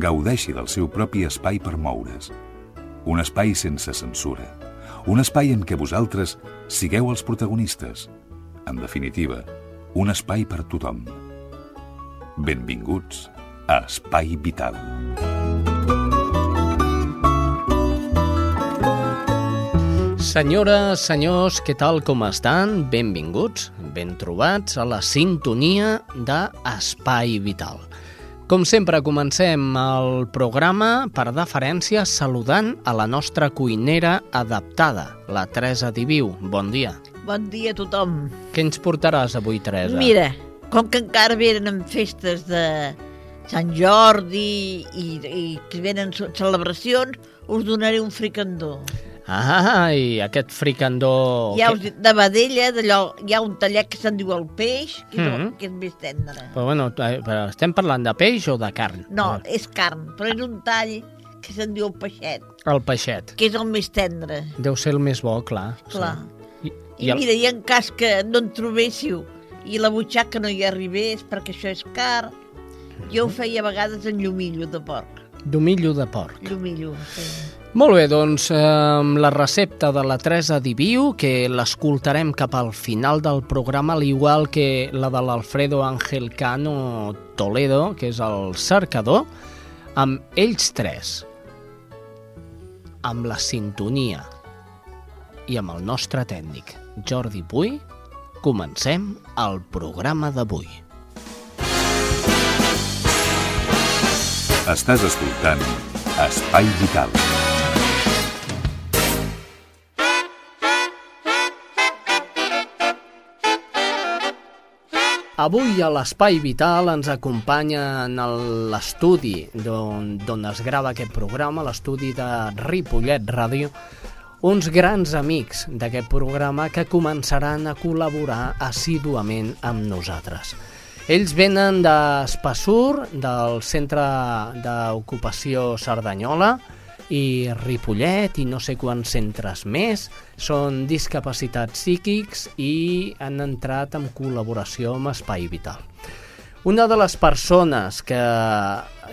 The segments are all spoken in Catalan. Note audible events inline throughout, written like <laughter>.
gaudeixi del seu propi espai per moure's. Un espai sense censura. Un espai en què vosaltres sigueu els protagonistes. En definitiva, un espai per tothom. Benvinguts a Espai Vital. Senyores, senyors, què tal com estan? Benvinguts, ben trobats a la sintonia d'Espai Vital. Com sempre, comencem el programa per deferència saludant a la nostra cuinera adaptada, la Teresa Diviu. Bon dia. Bon dia a tothom. Què ens portaràs avui, Teresa? Mira, com que encara venen festes de Sant Jordi i, i que venen celebracions, us donaré un fricandó. Ah, i aquest fricandó... Hi ha que... de vedella, d'allò, hi ha un tallet que se'n diu el peix, que, mm -hmm. és, Mhm. que és més tendre. Però bueno, eh, però estem parlant de peix o de carn? No, és carn, però és un tall que se'n diu el peixet, El peixet. que és el més tendre, Deu ser el més bo, clar. clar. Sí. I, I, i el... mira, i en cas que no en trobéssiu i la butxaca no hi arribés perquè això és car, jo ho feia a vegades en llumillo de porc. Domillo de porc. Llumillo, sí. Molt bé, doncs, eh, la recepta de la Teresa Diviu, que l'escoltarem cap al final del programa, al igual que la de l'Alfredo Ángel Cano Toledo, que és el cercador, amb ells tres, amb la sintonia i amb el nostre tècnic, Jordi Puy, comencem el programa d'avui. Estàs escoltant Espai Vital. Avui a l'Espai Vital ens acompanya en l'estudi d'on es grava aquest programa, l'estudi de Ripollet Ràdio, uns grans amics d'aquest programa que començaran a col·laborar assíduament amb nosaltres. Ells venen d'Espassur, del Centre d'Ocupació Cerdanyola, i Ripollet i no sé quants centres més són discapacitats psíquics i han entrat en col·laboració amb Espai Vital. Una de les persones que,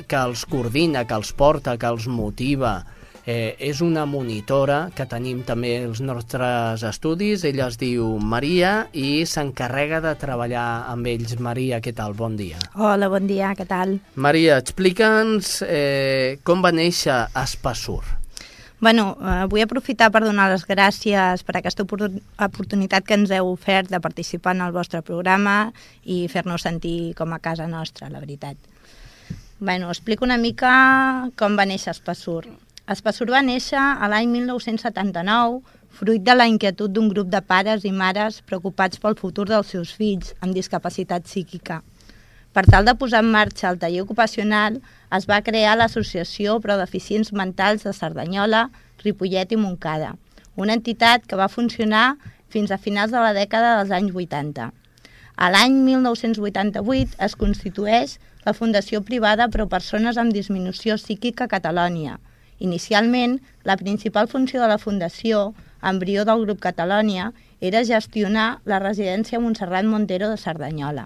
que els coordina, que els porta, que els motiva, eh, és una monitora que tenim també els nostres estudis. Ella es diu Maria i s'encarrega de treballar amb ells. Maria, què tal? Bon dia. Hola, bon dia, què tal? Maria, explica'ns eh, com va néixer Espassur. Bueno, eh, vull aprofitar per donar les gràcies per aquesta opor- oportunitat que ens heu ofert de participar en el vostre programa i fer-nos sentir com a casa nostra, la veritat. Bueno, explico una mica com va néixer Espassur. Espassur va néixer a l'any 1979 fruit de la inquietud d'un grup de pares i mares preocupats pel futur dels seus fills amb discapacitat psíquica. Per tal de posar en marxa el taller ocupacional, es va crear l'Associació Pro Deficients Mentals de Cerdanyola, Ripollet i Montcada, una entitat que va funcionar fins a finals de la dècada dels anys 80. A l'any 1988 es constitueix la Fundació Privada Pro Persones amb Disminució Psíquica Catalònia. Inicialment, la principal funció de la Fundació, embrió del grup Catalònia, era gestionar la residència Montserrat Montero de Cerdanyola.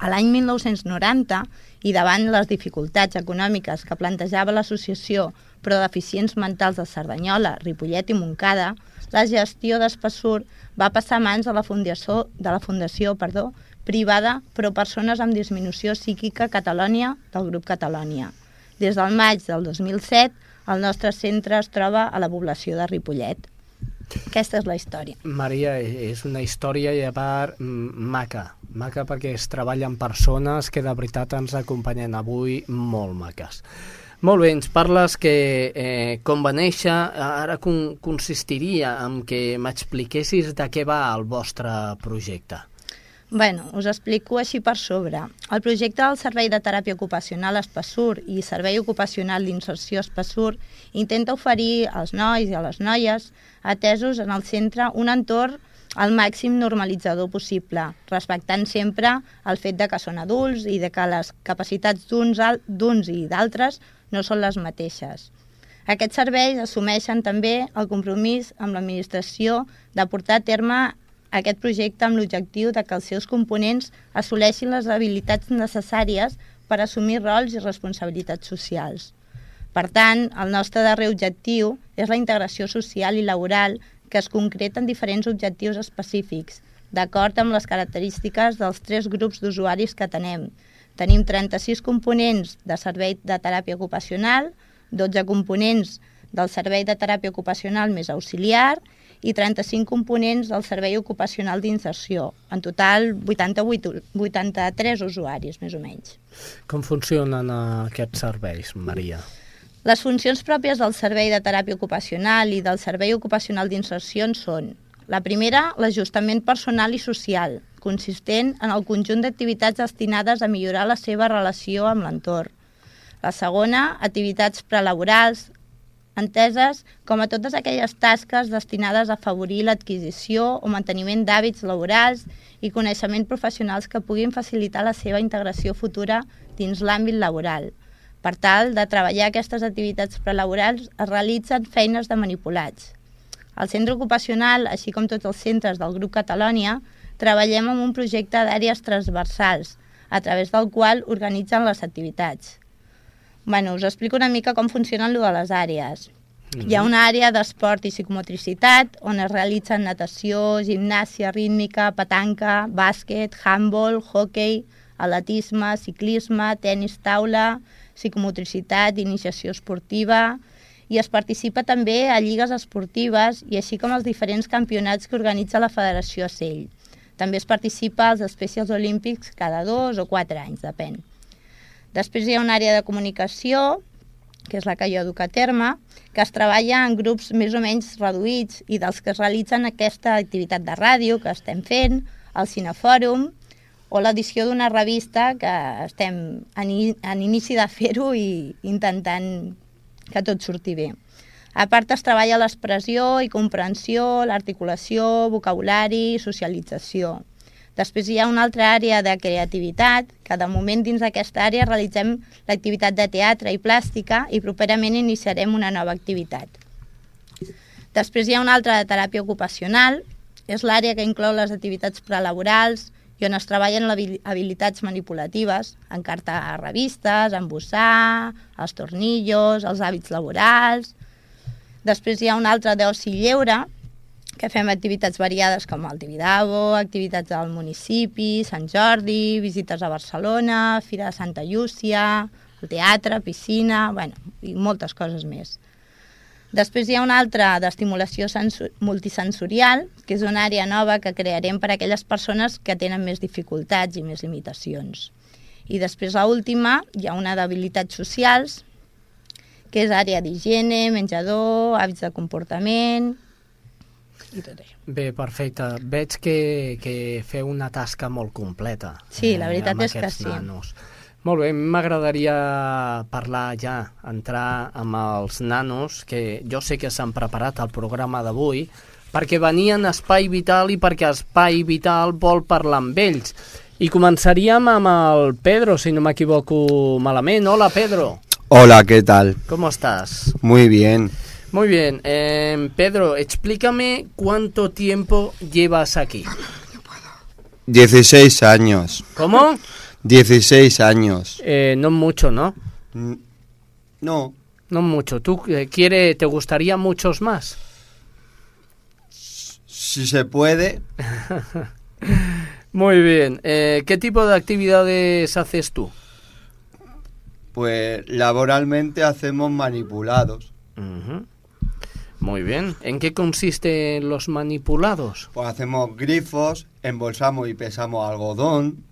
A l'any 1990, i davant les dificultats econòmiques que plantejava l'associació Pro Deficients Mentals de Cerdanyola, Ripollet i Montcada, la gestió d'Espassur va passar a mans de la Fundació, de la fundació perdó, privada Pro Persones amb Disminució Psíquica Catalònia del grup Catalònia. Des del maig del 2007, el nostre centre es troba a la població de Ripollet. Aquesta és la història. Maria, és una història i a part maca, maca perquè es treballa amb persones que de veritat ens acompanyen avui molt maques. Molt bé, ens parles que eh, com va néixer, ara con consistiria en que m'expliquessis de què va el vostre projecte. Bueno, us explico així per sobre. El projecte del Servei de Teràpia Ocupacional Espassur i Servei Ocupacional d'Inserció Espassur intenta oferir als nois i a les noies atesos en el centre un entorn al màxim normalitzador possible, respectant sempre el fet de que són adults i de que les capacitats d'uns i d'altres no són les mateixes. Aquests serveis assumeixen també el compromís amb l'administració de portar a terme aquest projecte amb l'objectiu de que els seus components assoleixin les habilitats necessàries per assumir rols i responsabilitats socials. Per tant, el nostre darrer objectiu és la integració social i laboral que es concreta en diferents objectius específics, d'acord amb les característiques dels tres grups d'usuaris que tenem. Tenim 36 components de servei de teràpia ocupacional, 12 components del servei de teràpia ocupacional més auxiliar i 35 components del Servei Ocupacional d'Inserció. En total, 88, 83 usuaris, més o menys. Com funcionen aquests serveis, Maria? Les funcions pròpies del Servei de Teràpia Ocupacional i del Servei Ocupacional d'Inserció són la primera, l'ajustament personal i social, consistent en el conjunt d'activitats destinades a millorar la seva relació amb l'entorn. La segona, activitats prelaborals, enteses com a totes aquelles tasques destinades a afavorir l'adquisició o manteniment d'hàbits laborals i coneixement professionals que puguin facilitar la seva integració futura dins l'àmbit laboral. Per tal de treballar aquestes activitats prelaborals es realitzen feines de manipulats. Al centre ocupacional, així com tots els centres del grup Catalònia, treballem en un projecte d'àrees transversals, a través del qual organitzen les activitats. Bueno, us explico una mica com funcionen lo de les àrees. Mm -hmm. Hi ha una àrea d'esport i psicomotricitat on es realitzen natació, gimnàsia rítmica, petanca, bàsquet, handball, hockey, atletisme, ciclisme, tennis taula, psicomotricitat, iniciació esportiva i es participa també a lligues esportives i així com els diferents campionats que organitza la Federació Sell. També es participa als especials olímpics cada dos o quatre anys, depèn. Després hi ha una àrea de comunicació, que és la que jo duc a terme, que es treballa en grups més o menys reduïts i dels que es realitzen aquesta activitat de ràdio que estem fent, el Cinefòrum, o l'edició d'una revista que estem en, en inici de fer-ho i intentant que tot surti bé. A part es treballa l'expressió i comprensió, l'articulació, vocabulari, socialització. Després hi ha una altra àrea de creativitat, que de moment dins d'aquesta àrea realitzem l'activitat de teatre i plàstica i properament iniciarem una nova activitat. Després hi ha una altra de teràpia ocupacional, és l'àrea que inclou les activitats prelaborals i on es treballen habilitats manipulatives, encartar revistes, embossar, els tornillos, els hàbits laborals. Després hi ha una altra d'oci lleure, que fem activitats variades com el Tibidabo, activitats del municipi, Sant Jordi, visites a Barcelona, Fira de Santa Llúcia, el teatre, piscina, bueno, i moltes coses més. Després hi ha una altra d'estimulació multisensorial, que és una àrea nova que crearem per a aquelles persones que tenen més dificultats i més limitacions. I després, a última, hi ha una d'habilitats socials, que és àrea d'higiene, menjador, hàbits de comportament, i tot això. Bé, perfecte. Veig que, que feu una tasca molt completa. Sí, la veritat eh, és que sí. Nanos. Molt bé, m'agradaria parlar ja, entrar amb els nanos, que jo sé que s'han preparat el programa d'avui, perquè venien a Espai Vital i perquè Espai Vital vol parlar amb ells. I començaríem amb el Pedro, si no m'equivoco malament. Hola, Pedro. Hola, ¿qué tal? ¿Cómo estás? Muy bien. Muy bien. Eh, Pedro, explícame cuánto tiempo llevas aquí. 16 años. ¿Cómo? 16 años. Eh, no mucho, ¿no? No. No mucho. ¿Tú eh, quiere, te gustaría muchos más? Si se puede. <laughs> Muy bien. Eh, ¿Qué tipo de actividades haces tú? Pues laboralmente hacemos manipulados. Uh muy bien. ¿En qué consisten los manipulados? Pues hacemos grifos, embolsamos y pesamos algodón,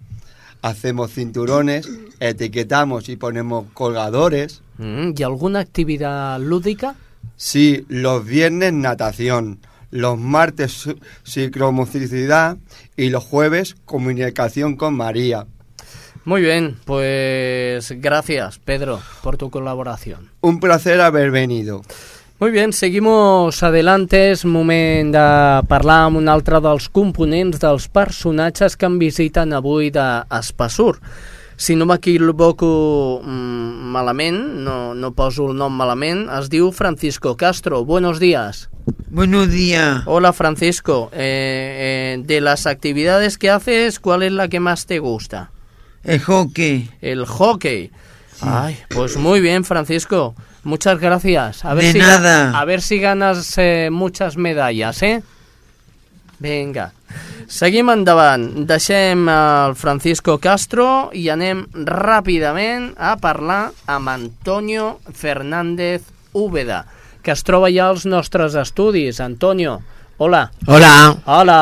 hacemos cinturones, etiquetamos y ponemos colgadores. Mm, ¿Y alguna actividad lúdica? Sí, los viernes natación, los martes psicomotricidad y los jueves comunicación con María. Muy bien, pues gracias, Pedro, por tu colaboración. Un placer haber venido. Muy bien, seguimos adelante. És moment de parlar amb un altre dels components dels personatges que em visiten avui d'Espassur. Si no m'equivoco mm, malament, no, no poso el nom malament, es diu Francisco Castro. Buenos días. Buenos días. Hola Francisco, Eh, eh, de las actividades que haces, ¿cuál es la que más te gusta? El hockey. El hockey. Ay, pues muy bien, Francisco. Muchas gracias. A ver De si nada. A ver si ganas eh, muchas medallas, ¿eh? Vinga. Seguim endavant. Deixem el Francisco Castro i anem ràpidament a parlar amb Antonio Fernández Úbeda, que es troba ja als nostres estudis. Antonio, hola. Hola. Hola,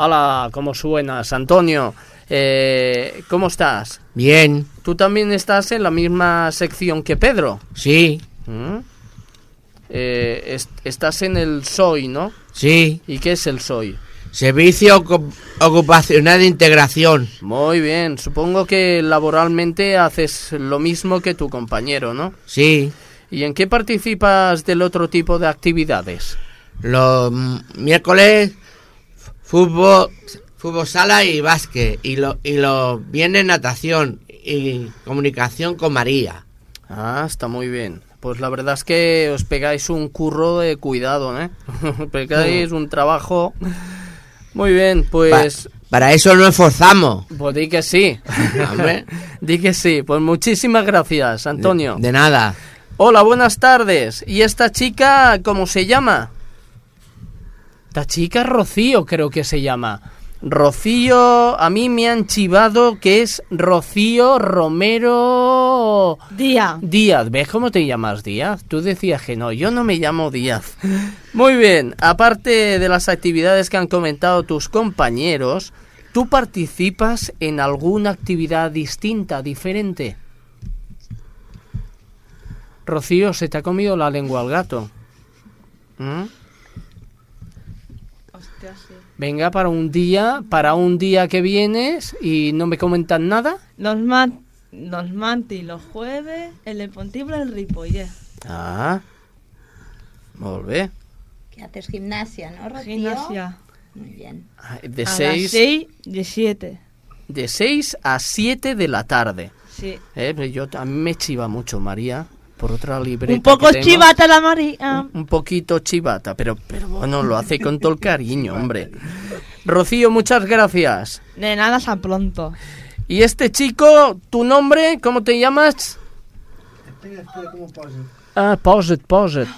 hola, ¿cómo suenas? Antonio, eh, ¿cómo estás? Bien. ¿Tú también estás en la misma sección que Pedro? Sí. ¿Mm? Eh, est- estás en el SOI, ¿no? Sí. ¿Y qué es el SOI? Servicio Ocu- Ocupacional de Integración. Muy bien, supongo que laboralmente haces lo mismo que tu compañero, ¿no? Sí. ¿Y en qué participas del otro tipo de actividades? Los miércoles, fútbol, fútbol sala y básquet. Y lo, y los viernes natación y comunicación con María. Ah, está muy bien. Pues la verdad es que os pegáis un curro de cuidado, ¿eh? <laughs> pegáis un trabajo... Muy bien, Pa- pues... para eso nos esforzamos. Pues di que sí. <laughs> <laughs> Di que sí. Pues muchísimas gracias, Antonio. De, de nada. Hola, buenas tardes. ¿Y esta chica cómo se llama? Esta chica Rocío creo que se llama. Rocío, a mí me han chivado que es Rocío Romero Día. Díaz. ¿Ves cómo te llamas Díaz? Tú decías que no, yo no me llamo Díaz. Muy bien, aparte de las actividades que han comentado tus compañeros, ¿tú participas en alguna actividad distinta, diferente? Rocío, se te ha comido la lengua al gato. ¿Mm? Venga, para un día, para un día que vienes y no me comentan nada. Los, mat los martes y los jueves, el de Pontible el Ripollet. Ah, molt bé. Que haces gimnasia, ¿no, Rocío? Gimnasia. Muy bien. Ah, De a las 6 6 y 7. de seis a 7 de la tarde. Sí. Eh, pero yo, a mí me chiva mucho, María, por otra libreta Un poco chivata la María. Un, un poquito chivata, pero, pero bueno, lo hace con todo el cariño, hombre. Rocío, muchas gracias. De nada, hasta pronto. Y este chico, ¿tu nombre? ¿Cómo te llamas? Ah, posa't, posa't.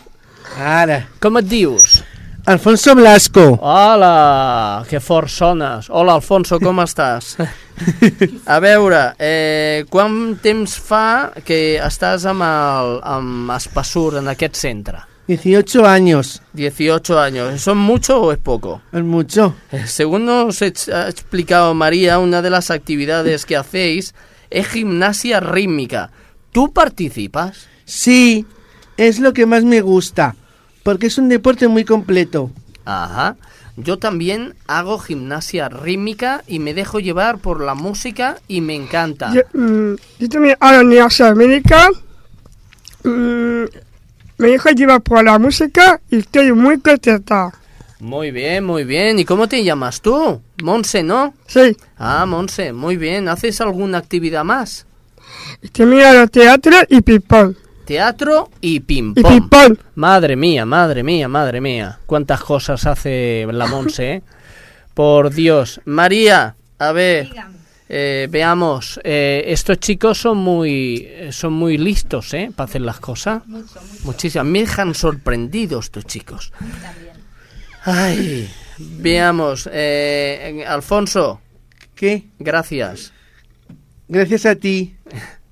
Ara. Com et dius? Alfonso Blasco. Hola, que fort sones. Hola, Alfonso, com estàs? A veure, eh, quant temps fa que estàs amb, el, amb Espassur en aquest centre? 18 años. 18 años. ¿Son mucho o es poco? Es mucho. Eh, Según nos ha explicado María, una de las actividades que hacéis es gimnasia rítmica. ¿Tú participas? Sí, es lo que más me gusta. Porque es un deporte muy completo. Ajá. Yo también hago gimnasia rítmica y me dejo llevar por la música y me encanta. Yo, mm, yo también hago Gimnasia América. Mm, me dejo llevar por la música y estoy muy contenta. Muy bien, muy bien. ¿Y cómo te llamas tú? Monse, ¿no? Sí, Ah, Monse, muy bien. ¿Haces alguna actividad más? y también hago teatro y ping-pong. Teatro y Y ping-pong. Madre mía, madre mía, madre mía. Cuántas cosas hace la Monse, ¿eh? Por Dios. María, a ver, eh, veamos. eh, estos chicos son muy, son muy listos, ¿eh? Para hacer las cosas. Muchísimo. Me dejan sorprendidos estos chicos. Ay, veamos. eh, Alfonso, ¿Qué? gracias. Gracias a ti.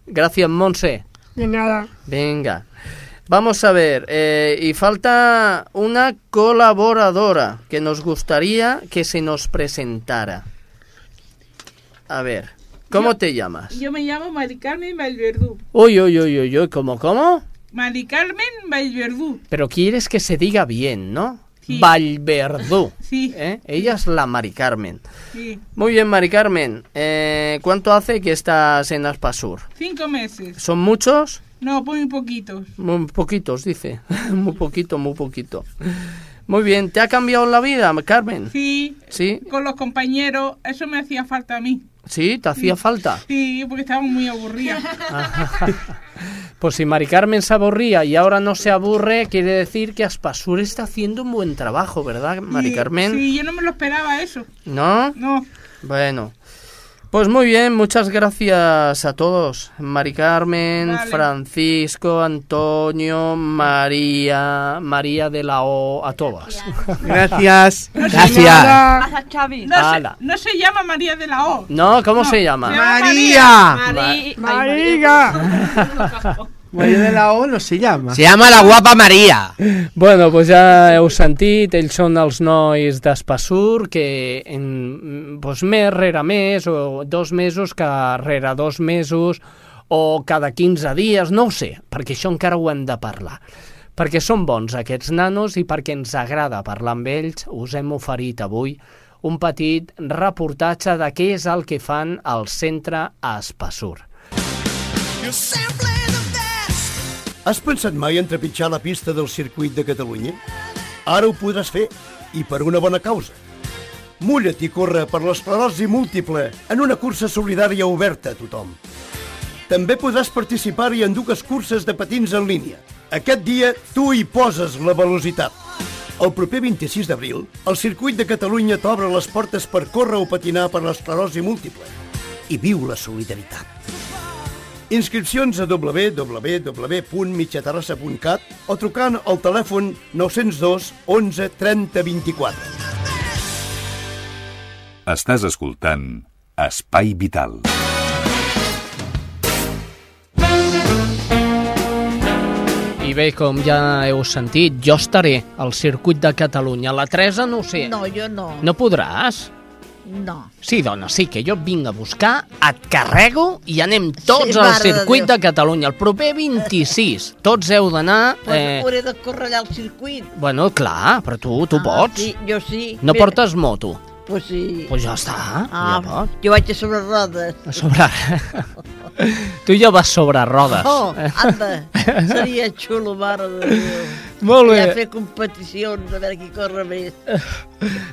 Gracias, Monse. De nada. Venga. Vamos a ver, eh, y falta una colaboradora que nos gustaría que se nos presentara. A ver, ¿cómo te llamas? Yo me llamo Mari Carmen Valverdú. Uy, uy, uy, uy, uy, ¿cómo, cómo? Mari Carmen Valverdú. Pero quieres que se diga bien, ¿no? Sí. <laughs> Sí. ¿eh? Ella es la Mari Carmen. Sí. Muy bien, Mari Carmen. Eh, ¿Cuánto hace que estás en Aspasur? Cinco meses. ¿Son muchos? No, muy poquitos. Muy poquitos, dice. <laughs> muy poquito, muy poquito. Muy bien, ¿te ha cambiado la vida, Carmen? Sí. ¿Sí? Con los compañeros, eso me hacía falta a mí. ¿Sí? ¿Te hacía falta? Sí, porque estábamos muy aburridas. <laughs> Pues si Mari Carmen se aburría y ahora no se aburre, quiere decir que Aspasur está haciendo un buen trabajo, ¿verdad, Mari Sí, Carmen? Sí, yo no me lo esperaba eso. ¿No? No. Bueno. Pues muy bien, muchas gracias a todos. Mari Carmen. Francisco, Antonio, María, María de la O, a todas. Gracias. <laughs> No se Gracias. llama- Gracias. No se, Ala. no se llama María de la O. No, ¿cómo No, se llama? se llama María. Mari... Mariga. María <laughs> de la O no se llama. Se llama la guapa María. Bueno, pues ja heu sentit, ells són els nois d'Espassur que en, doncs més rere més o dos mesos que rere dos mesos o cada 15 dies, no ho sé, perquè això encara ho hem de parlar. Perquè són bons aquests nanos i perquè ens agrada parlar amb ells, us hem oferit avui un petit reportatge de què és el que fan al centre a Espassur. Has pensat mai en trepitjar la pista del circuit de Catalunya? Ara ho podràs fer, i per una bona causa. Mulla't i corre per l'esclerosi múltiple en una cursa solidària oberta a tothom. També podràs participar-hi en dues curses de patins en línia. Aquest dia tu hi poses la velocitat. El proper 26 d'abril, el Circuit de Catalunya t'obre les portes per córrer o patinar per l'esclerosi múltiple. I viu la solidaritat. Inscripcions a www.mitjaterrassa.cat o trucant al telèfon 902 11 30 24. Estàs escoltant Espai Vital. I bé, com ja heu sentit, jo estaré al circuit de Catalunya. La Teresa no ho sé. No, jo no. No podràs? No. Sí, dona, sí, que jo et vinc a buscar, et carrego i anem tots Sí, al de circuit Déu. de, Catalunya. El proper 26. Tots heu d'anar... Pues Eh, hauré de córrer allà al circuit. bueno, clar, però tu, tu Ah, pots. Sí, jo sí. No Mira, portes moto. Pues sí. Pues ja està, Ah, ja pots. jo vaig a sobre rodes. A sobre... tu ja vas sobre rodes. Oh, anda, seria xulo, mare de Déu. Molt bé. Ja fer competicions, a veure qui corre més.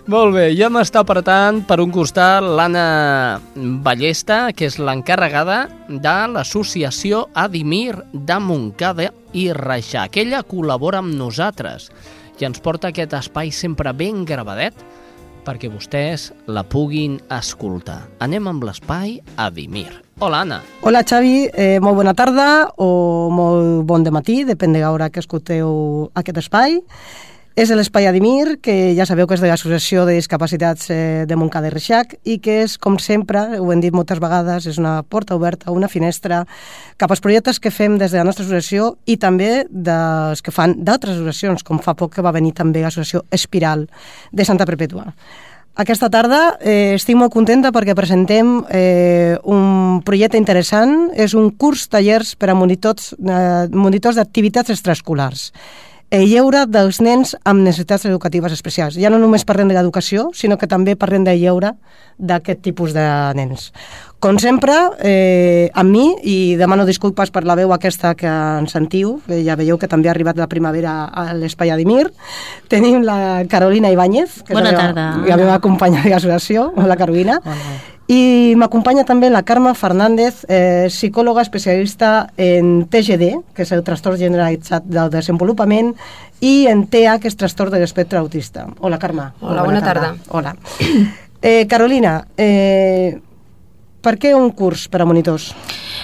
Molt bé, ja m'està apretant per un costat l'Anna Ballesta, que és l'encarregada de l'associació Adimir de Montcada i Reixà, que ella col·labora amb nosaltres i ens porta aquest espai sempre ben gravadet perquè vostès la puguin escoltar. Anem amb l'espai Adimir. Hola, Anna. Hola Xavi, eh, molt bona tarda o molt bon de matí, depèn de l'hora que escolteu aquest espai. És l'Espai Adimir, que ja sabeu que és de l'Associació de Discapacitats eh, de Montcada i Reixac i que és, com sempre, ho hem dit moltes vegades, és una porta oberta, una finestra cap als projectes que fem des de la nostra associació i també dels que fan d'altres associacions, com fa poc que va venir també l'associació Espiral de Santa Perpètua. Aquesta tarda eh, estic molt contenta perquè presentem eh, un projecte interessant. És un curs tallers per a monitors, eh, monitors d'activitats extraescolars. El lleure dels nens amb necessitats educatives especials. Ja no només parlem de l'educació, sinó que també parlem del lleure d'aquest tipus de nens. Com sempre, eh, amb mi, i demano disculpes per la veu aquesta que ens sentiu, eh, ja veieu que també ha arribat la primavera a l'Espai Adimir, tenim la Carolina Ibáñez, que Bona és la, tarda. la meva companya de l'associació, hola Carolina, i m'acompanya també la Carme Fernández, eh, psicòloga especialista en TGD, que és el trastorn generalitzat del desenvolupament, i en TEA, que és trastorn de l'espectre autista. Hola, Carme. Hola, bona tarda. Hola. Eh, Carolina, eh, per què un curs per a monitors?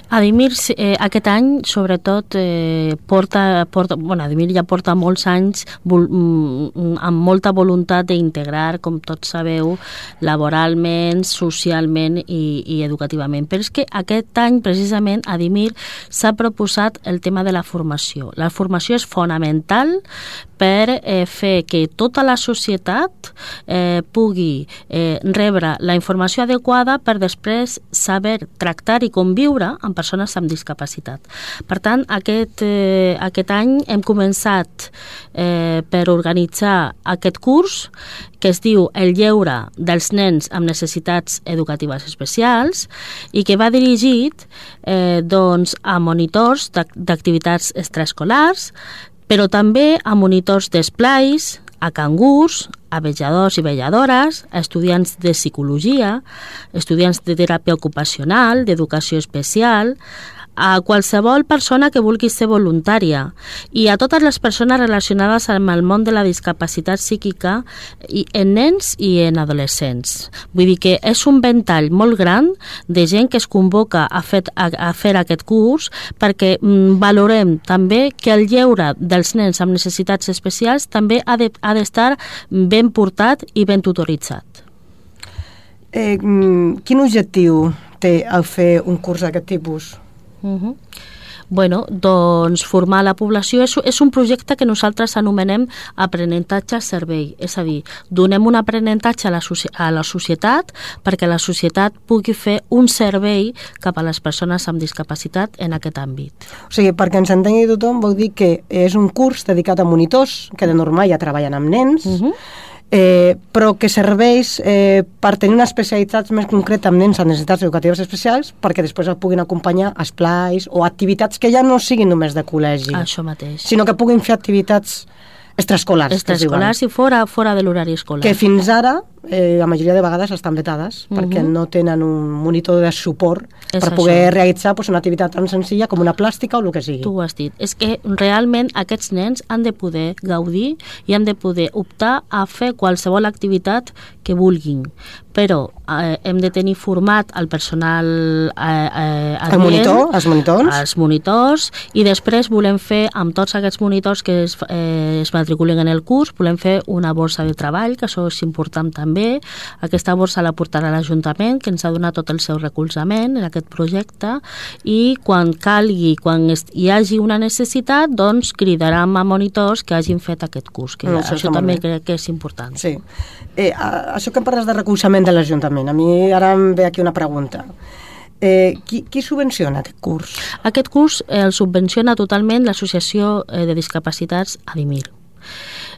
Adimir eh, aquest any, sobretot, eh, porta, porta, bueno, Adimir ja porta molts anys vol, mm, amb molta voluntat d'integrar, com tots sabeu, laboralment, socialment i, i educativament. Però és que aquest any, precisament, Adimir s'ha proposat el tema de la formació. La formació és fonamental per eh, fer que tota la societat eh, pugui eh, rebre la informació adequada per després saber tractar i conviure amb persones amb discapacitat. Per tant, aquest, eh, aquest any hem començat eh, per organitzar aquest curs que es diu El lleure dels nens amb necessitats educatives especials i que va dirigit eh, doncs, a monitors d'ac- d'activitats extraescolars, però també a monitors d'esplais, a cangurs, a vetlladors i vetlladores, a estudiants de psicologia, estudiants de teràpia ocupacional, d'educació especial, a qualsevol persona que vulgui ser voluntària i a totes les persones relacionades amb el món de la discapacitat psíquica i en nens i en adolescents. Vull dir que és un ventall molt gran de gent que es convoca a fer, a, a fer aquest curs perquè mm, valorem també que el lleure dels nens amb necessitats especials també ha de- ha d'estar ben portat i ben tutoritzat. Eh, mm, quin objectiu té el fer un curs d'aquest tipus? Uh -huh. Bueno, doncs formar la població és, és un projecte que nosaltres anomenem aprenentatge-servei, és a dir, donem un aprenentatge a la, a la societat perquè la societat pugui fer un servei cap a les persones amb discapacitat en aquest àmbit. O sigui, perquè ens entengui tothom, vol dir que és un curs dedicat a monitors, que de normal ja treballen amb nens, uh -huh. Eh, però que serveix eh, per tenir una especialitat més concreta amb nens amb necessitats educatives especials perquè després el puguin acompanyar a esplais o activitats que ja no siguin només de col·legi, Això mateix. sinó que puguin fer activitats extraescolars. Extraescolars i fora, fora de l'horari escolar. que fins ara, eh, la majoria de vegades estan vetades, Mhm. perquè no tenen un monitor de suport És per això. poder realitzar pues, una activitat tan senzilla com una plàstica o el que sigui. Tu ho has dit. És que realment aquests nens han de poder gaudir i han de poder optar a fer qualsevol activitat que vulguin. Però eh, hem de tenir format el personal eh, eh, El monitor, els monitors. els monitors i després volem fer amb tots aquests monitors que es, eh, es matriculen en el curs volem fer una borsa de treball que això és important també aquesta borsa la portarà l'Ajuntament que ens ha donat tot el seu recolzament en aquest projecte i quan calgui, quan hi hagi una necessitat doncs cridarem a monitors que hagin fet aquest curs que No, això, això també bé. crec que és important Sí. Eh, a- això que parles de recolzament de l'Ajuntament, a mi ara em ve aquí una pregunta. Eh, qui, qui subvenciona aquest curs? Aquest curs eh, el subvenciona totalment l'Associació eh, de Discapacitats Adimir.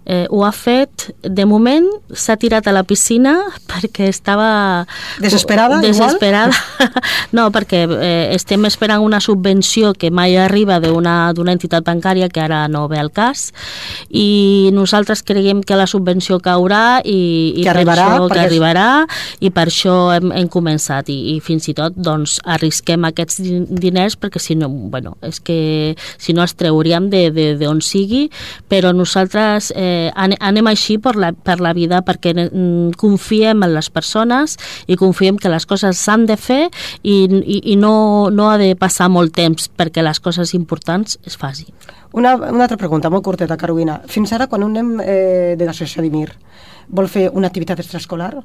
Eh, ho ha fet, de moment s'ha tirat a la piscina <laughs> perquè estava... Desesperada, Desesperada. <laughs> no, perquè eh, estem esperant una subvenció que mai arriba d'una entitat bancària que ara no ve al cas i nosaltres creiem que la subvenció caurà i, i Que per arribarà, això, que perquè arribarà i per això hem, hem començat i, i fins i tot doncs, arrisquem aquests din- diners perquè si no, bueno, és que si no els trauríem de, de, de on sigui però nosaltres eh, ane- anem així per la, per la vida perquè mm, confiem en les persones i confiem que les coses s'han de fer i, i, i no, no ha de passar molt temps perquè les coses importants es facin. Una, una altra pregunta, molt curteta, Carolina. Fins ara, quan un nen eh, de l'associació Dimir vol fer una activitat extraescolar,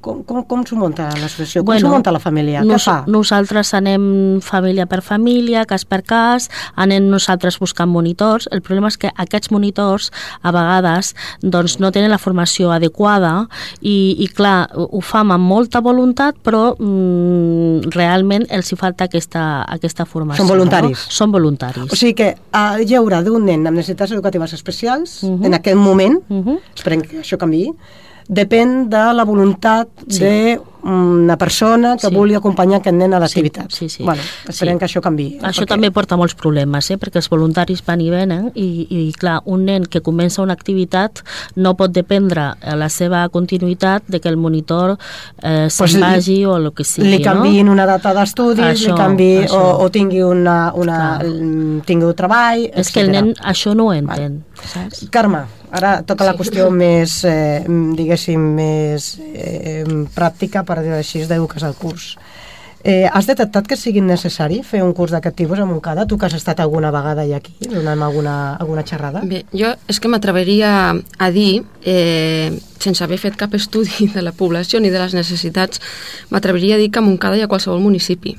com, com, com, s'ho munta l'associació? Com s'ho munta la família? Què nos, fa? Nosaltres anem família per família, cas per cas, anem nosaltres buscant monitors. El problema és que aquests monitors a vegades doncs, no tenen la formació adequada i, i clar, ho fan amb molta voluntat, però mm, realment els hi falta aquesta, aquesta formació. Són voluntaris. No? Són voluntaris. O sigui que el lleure d'un nen amb necessitats educatives especials, Mhm. en aquell moment, Mhm. esperem que això canvi, depèn de la voluntat Sí. d'una persona que Sí. vulgui acompanyar aquest nen a l'activitat. Sí, sí. Bueno, esperem Sí. que això canvi. Això també porta molts problemes, eh? perquè els voluntaris van i venen i, i clar, un nen que comença una activitat no pot dependre a la seva continuïtat de que el monitor eh, se'n Pues li- vagi o el que sigui. li canviïn una data d'estudis, li canvi això. o, o tingui una, una tingui un treball, No? És que el etcètera. nen això no ho entén, saps? Carme, ara toca la qüestió més, eh, diguéssim, més eh, pràctica, per dir-ho així, d'educar al curs. Eh, has detectat que sigui necessari fer un curs d'aquest tipus a Montcada? Tu que has estat alguna vegada ja aquí, donant alguna, alguna xerrada? Bé, jo és que m'atreveria a dir, eh, sense haver fet cap estudi de la població ni de les necessitats, m'atreveria a dir que a Montcada hi ha qualsevol municipi.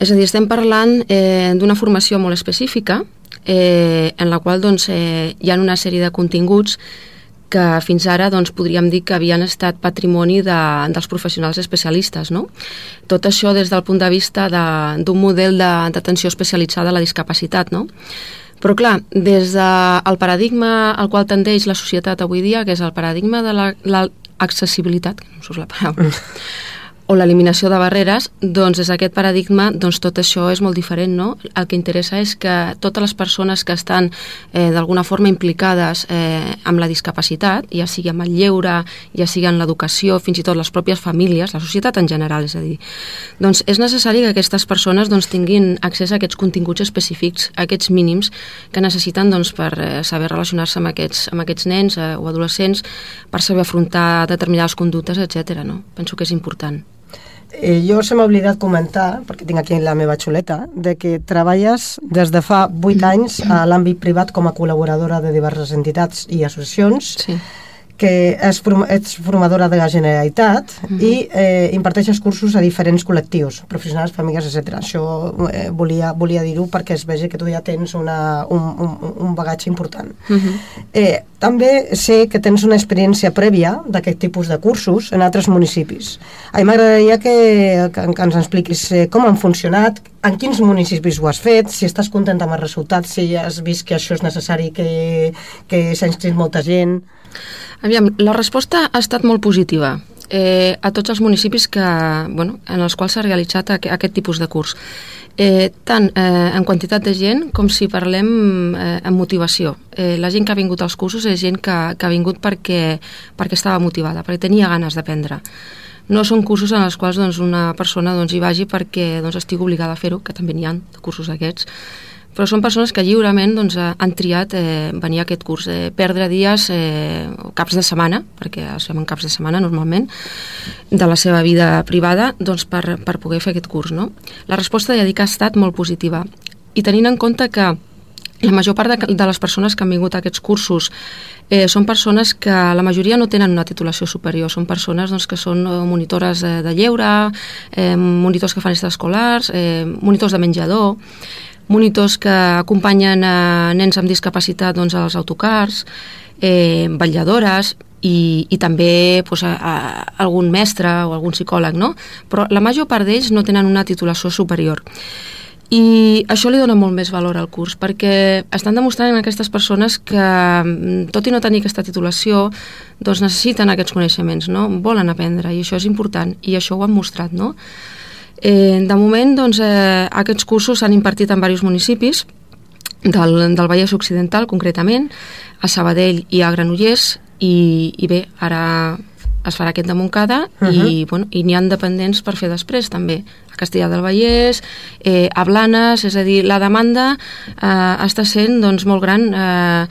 És a dir, estem parlant eh, d'una formació molt específica eh, en la qual doncs, eh, hi ha una sèrie de continguts que fins ara doncs, podríem dir que havien estat patrimoni de, dels professionals especialistes. No? Tot això des del punt de vista de- d'un model de- d'atenció especialitzada a la discapacitat. No? Però clar, des del paradigma al qual tendeix la societat avui dia, que és el paradigma de l'accessibilitat, la, no surt la paraula, <laughs> o l'eliminació de barreres, doncs des d'aquest paradigma doncs tot això és molt diferent, no? El que interessa és que totes les persones que estan eh, d'alguna forma implicades eh, amb la discapacitat, ja sigui amb el lleure, ja sigui en l'educació, fins i tot les pròpies famílies, la societat en general, és a dir, doncs és necessari que aquestes persones doncs, tinguin accés a aquests continguts específics, a aquests mínims que necessiten doncs, per eh, saber relacionar-se amb, aquests, amb aquests nens eh, o adolescents, per saber afrontar determinades conductes, etc. No? Penso que és important. Eh, jo se m'ha oblidat comentar, perquè tinc aquí la meva xuleta, de que treballes des de fa 8 anys a l'àmbit privat com a col·laboradora de diverses entitats i associacions, sí. que és, ets formadora de la Generalitat uh -huh. i eh, imparteixes cursos a diferents col·lectius, professionals, famílies, etc. Això eh, volia, volia dir-ho perquè es vegi que tu ja tens una, un, un, un bagatge important. Uh -huh. Eh, també sé que tens una experiència prèvia d'aquest tipus de cursos en altres municipis. A mi m'agradaria que, que, que ens expliquis eh, com han funcionat, en quins municipis ho has fet, si estàs content amb els resultats, si has vist que això és necessari, que, que s'ha inscrit molta gent... Aviam, la resposta ha estat molt positiva eh, a tots els municipis que, bueno, en els quals s'ha realitzat aqu aquest tipus de curs. Eh, tant eh, en quantitat de gent com si parlem eh, en motivació. Eh, la gent que ha vingut als cursos és gent que, que ha vingut perquè, perquè estava motivada, perquè tenia ganes d'aprendre. No són cursos en els quals doncs, una persona doncs, hi vagi perquè doncs, estigui obligada a fer-ho, que també n'hi ha de cursos d'aquests, però són persones que lliurement doncs, eh, han triat eh, venir a aquest curs, eh, perdre dies eh, o caps de setmana, perquè es fem en caps de setmana normalment, de la seva vida privada doncs, per, per poder fer aquest curs. No? La resposta ja dic ha estat molt positiva i tenint en compte que la major part de, de les persones que han vingut a aquests cursos eh, són persones que la majoria no tenen una titulació superior, són persones doncs, que són eh, monitores de, de lleure, eh, monitors que fan extraescolars, eh, monitors de menjador, monitors que acompanyen a nens amb discapacitat doncs, als autocars, eh, vetlladores i, i també pues, a, a, algun mestre o algun psicòleg, no? Però la major part d'ells no tenen una titulació superior. I això li dona molt més valor al curs, perquè estan demostrant en aquestes persones que, mm, tot i no tenir aquesta titulació, doncs necessiten aquests coneixements, no? Volen aprendre, i això és important, i això ho han mostrat, no? Eh, de moment, doncs, eh, aquests cursos s'han impartit en diversos municipis, del, del Vallès Occidental, concretament, a Sabadell i a Granollers, i, i bé, ara es farà aquest de Montcada uh -huh. i, bueno, i n'hi han dependents per fer després també a Castellà del Vallès eh, a Blanes, és a dir, la demanda eh, està sent doncs, molt gran eh, eh,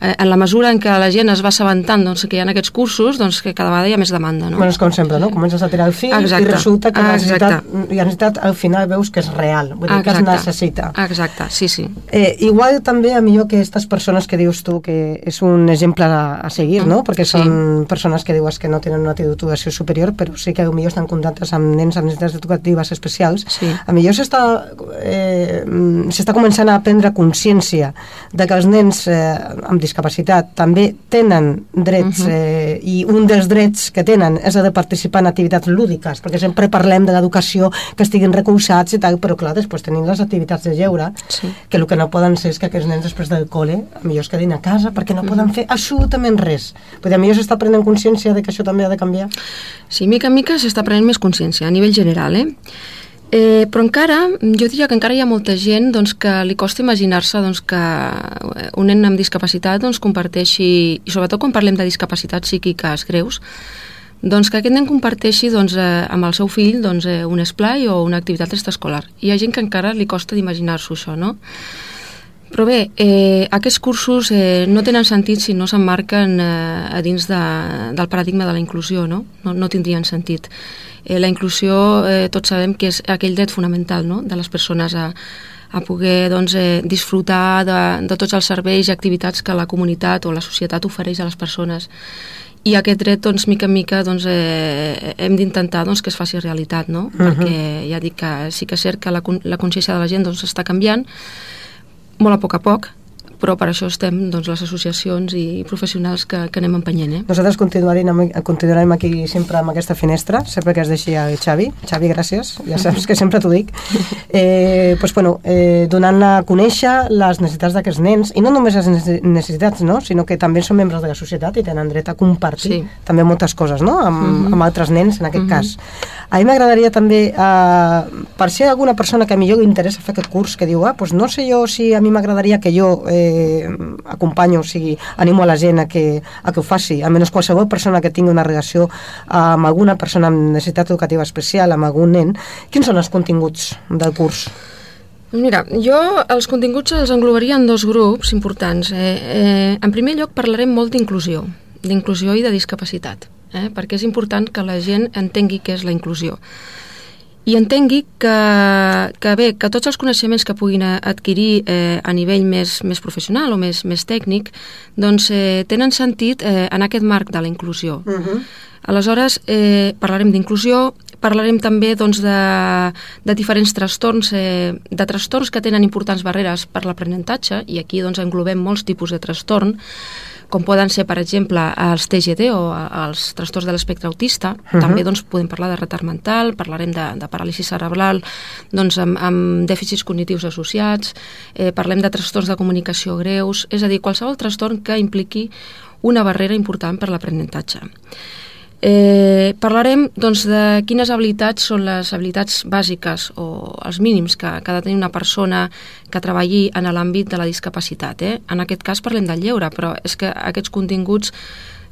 en la mesura en què la gent es va assabentant doncs, que hi ha aquests cursos, doncs que cada vegada hi ha més demanda. No? Bueno, és com sempre, no? Comences a tirar el fil Exacte. i resulta que la necessitat, Exacte. i la necessitat al final veus que és real, vull dir que es necessita. Exacte, sí, sí. Eh, igual també a millor que aquestes persones que dius tu que és un exemple a, a seguir, no? Perquè són persones que dius que no tenen una titulació superior, però sí que millor estan contactes amb nens amb necessitats educatives especials. Sí. A millor s'està eh, s'està començant a prendre consciència de que els nens eh, amb discapacitat també tenen drets Mhm. eh, i un dels drets que tenen és el de participar en activitats lúdiques, perquè sempre parlem de l'educació que estiguin recolzats i tal, però clar, després tenim les activitats de lleure, sí. que el que no poden ser és que aquests nens després del col·le millor es quedin a casa perquè no Mhm. poden fer absolutament res. Dir, millor s'està prenent consciència de que això també ha de canviar. Sí, mica en mica s'està prenent més consciència a nivell general, eh? Eh, però encara, jo diria que encara hi ha molta gent doncs, que li costa imaginar-se doncs, que un nen amb discapacitat doncs, comparteixi, i sobretot quan parlem de discapacitats psíquiques greus, doncs que aquest nen comparteixi doncs, eh, amb el seu fill doncs, eh, un esplai o una activitat extraescolar. Hi ha gent que encara li costa d'imaginar-s'ho això, no? Però bé, eh, aquests cursos eh, no tenen sentit si no s'emmarquen eh, a dins de, del paradigma de la inclusió, no? No, no tindrien sentit. Eh, la inclusió, eh, tots sabem que és aquell dret fonamental no? de les persones a, a poder doncs, eh, disfrutar de, de tots els serveis i activitats que la comunitat o la societat ofereix a les persones. I aquest dret, doncs, mica en mica, doncs, eh, hem d'intentar doncs, que es faci realitat, no? Mhm. Perquè ja dic que sí que és cert que la, la consciència de la gent doncs, està canviant, molt a poc a poc, però per això estem doncs, les associacions i professionals que, que anem empenyent. Eh? Nosaltres continuarem, amb- continuarem aquí sempre amb aquesta finestra, sempre que es deixi el Xavi. Xavi, gràcies, ja saps que sempre t'ho dic. <laughs> Eh, pues, bueno, eh, donant a conèixer les necessitats d'aquests nens, i no només les nece- necessitats, no? sinó que també són membres de la societat i tenen dret a compartir Sí. també moltes coses no? amb, Mhm. amb altres nens, en aquest Mhm. cas. A mi m'agradaria també, eh, per ha alguna persona que a millor li interessa fer aquest curs, que diu, ah, doncs no sé jo si a mi m'agradaria que jo eh, acompanyo, o sigui, animo a la gent a que, a que ho faci, almenys qualsevol persona que tingui una relació amb alguna persona amb necessitat educativa especial, amb algun nen, quins són els continguts del curs? Mira, jo els continguts els englobaria en dos grups importants. Eh, eh, en primer lloc parlarem molt d'inclusió, d'inclusió i de discapacitat, eh, perquè és important que la gent entengui què és la inclusió i entengui que, que bé, que tots els coneixements que puguin adquirir eh, a nivell més, més professional o més, més tècnic doncs eh, tenen sentit eh, en aquest marc de la inclusió. Uh -huh. Aleshores, eh, parlarem d'inclusió, parlarem també doncs, de, de diferents trastorns, eh, de trastorns que tenen importants barreres per l'aprenentatge, i aquí doncs, englobem molts tipus de trastorn, com poden ser, per exemple, els TGD o els trastorns de l'espectre autista. Uh Mhm. -huh. També doncs, podem parlar de retard mental, parlarem de, de paràlisi cerebral doncs, amb, amb dèficits cognitius associats, eh, parlem de trastorns de comunicació greus, és a dir, qualsevol trastorn que impliqui una barrera important per l'aprenentatge. Eh, parlarem doncs, de quines habilitats són les habilitats bàsiques o els mínims que, que ha de tenir una persona que treballi en l'àmbit de la discapacitat. Eh? En aquest cas parlem del lleure, però és que aquests continguts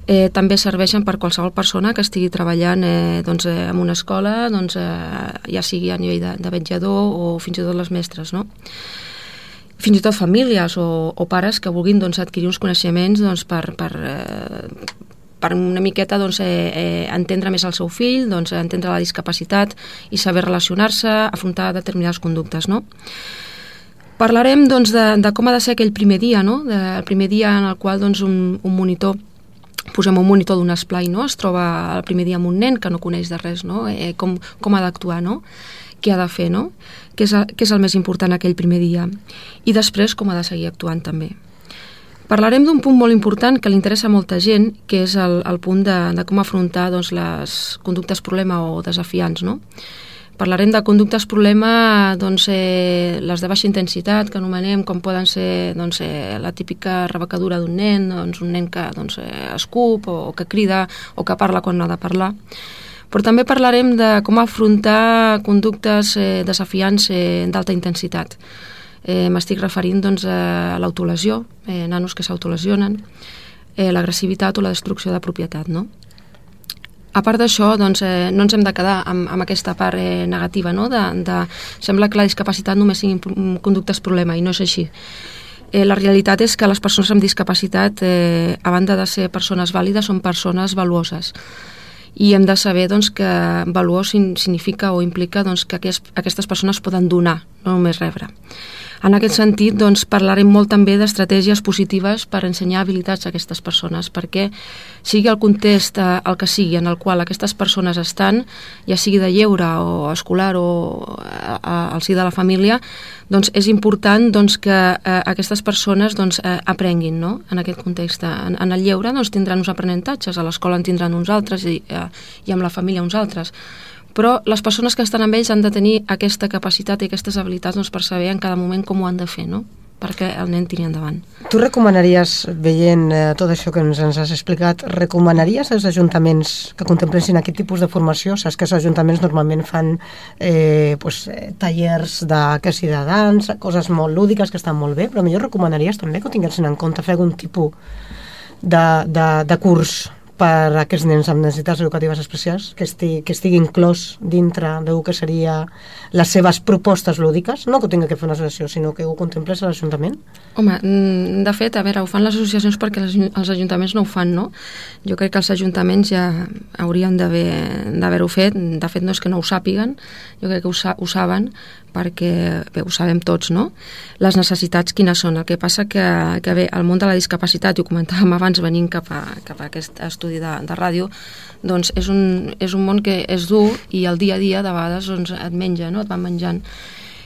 eh, també serveixen per qualsevol persona que estigui treballant eh, doncs, eh, en una escola, doncs, eh, ja sigui a nivell de, de vetjador o fins i tot les mestres. No? fins i tot famílies o, o pares que vulguin doncs, adquirir uns coneixements doncs, per, per, eh, per una miqueta doncs, eh, eh, entendre més el seu fill, doncs, entendre la discapacitat i saber relacionar-se, afrontar determinades conductes. No? Parlarem doncs, de, de com ha de ser aquell primer dia, no? de, el primer dia en el qual doncs, un, un monitor posem un monitor d'un esplai, no? es troba el primer dia amb un nen que no coneix de res, no? eh, com, com ha d'actuar, no? què ha de fer, no? què, és, el- què és el més important aquell primer dia i després com ha de seguir actuant també. Parlarem d'un punt molt important que li interessa a molta gent, que és el, el punt de, de com afrontar doncs, les conductes problema o desafiants. No? Parlarem de conductes problema, doncs, eh, les de baixa intensitat, que anomenem, com poden ser doncs, eh, la típica rebecadura d'un nen, doncs, un nen que doncs, eh, escup o, o que crida o que parla quan no ha de parlar. Però també parlarem de com afrontar conductes eh, desafiants eh, d'alta intensitat. Eh, M'estic referint doncs, a l'autolesió, eh, nanos que s'autolesionen, eh, l'agressivitat o la destrucció de propietat. No? A part d'això, doncs, eh, no ens hem de quedar amb, amb aquesta part eh, negativa, no? de, de, sembla que la discapacitat només siguin pro- conductes problema, i no és així. Eh, la realitat és que les persones amb discapacitat, eh, a banda de ser persones vàlides, són persones valuoses i hem de saber doncs, que valuós significa o implica doncs, que aquest, aquestes persones poden donar, no només rebre. En aquest sentit, doncs, parlarem molt també d'estratègies positives per ensenyar habilitats a aquestes persones, perquè sigui el context eh, el que sigui en el qual aquestes persones estan, ja sigui de lleure o escolar o a, a, al si de la família, doncs és important doncs, que eh, aquestes persones doncs, eh, aprenguin no? en aquest context. En, en el lleure doncs, tindran uns aprenentatges, a l'escola en tindran uns altres i, eh, i amb la família uns altres però les persones que estan amb ells han de tenir aquesta capacitat i aquestes habilitats doncs, per saber en cada moment com ho han de fer, no? perquè el nen tiri endavant. Tu recomanaries, veient eh, tot això que ens, ens has explicat, recomanaries als ajuntaments que contemplessin aquest tipus de formació? Saps que els ajuntaments normalment fan eh, pues, eh, tallers de, que si de dansa, coses molt lúdiques que estan molt bé, però millor recomanaries també que ho tinguessin en compte fer algun tipus de, de, de curs per a aquests nens amb necessitats educatives especials que estigui, que estigui inclòs dintre del que seria les seves propostes lúdiques, no que ho tingui que fer una associació, sinó que ho contemplés a l'Ajuntament? Home, mm, de fet, a veure, ho fan les associacions perquè les, els ajuntaments no ho fan, no? Jo crec que els ajuntaments ja haurien d'haver- d'haver-ho fet. De fet, no és que no ho sàpiguen, jo crec que ho, ho saben perquè, bé, ho sabem tots, no? Les necessitats quines són. El que passa que, que bé, el món de la discapacitat, i ho comentàvem abans venint cap a, cap a aquest estudi de, de ràdio, doncs és un, és un món que és dur i el dia a dia de vegades doncs, et menja, no? et van menjant